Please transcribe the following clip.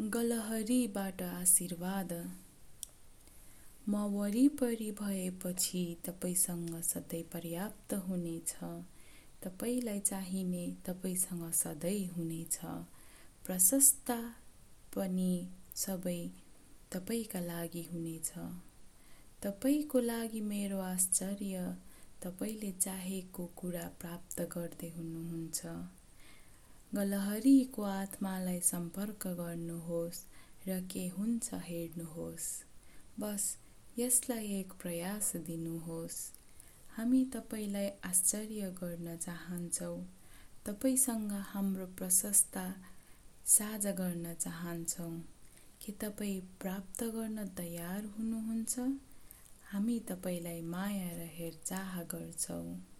गलहरीबाट आशीर्वाद। म वरिपरि भएपछि तपाईँसँग सधैँ पर्याप्त हुनेछ। तपाईँलाई चाहिने तपाईँसँग सधैँ हुनेछ। प्रशस्ता पनि सबै तपाईँका लागि हुनेछ। तपाईँको लागि मेरो आश्चर्य तपाईँले चाहेको कुरा प्राप्त गर्दै हुनुहुन्छ। गलहरीको आत्मालाई सम्पर्क गर्नुहोस् र के हुन्छ हेर्नुहोस्। बस यसलाई एक प्रयास दिनुहोस्। हामी तपाईँलाई आश्चर्य गर्न चाहन्छौँ। तपाईँसँग हाम्रो प्रशस्ता साझा गर्न चाहन्छौँ। के तपाईँ प्राप्त गर्न तयार हुनुहुन्छ? हामी तपाईँलाई माया र हेरचाह गर्छौँ।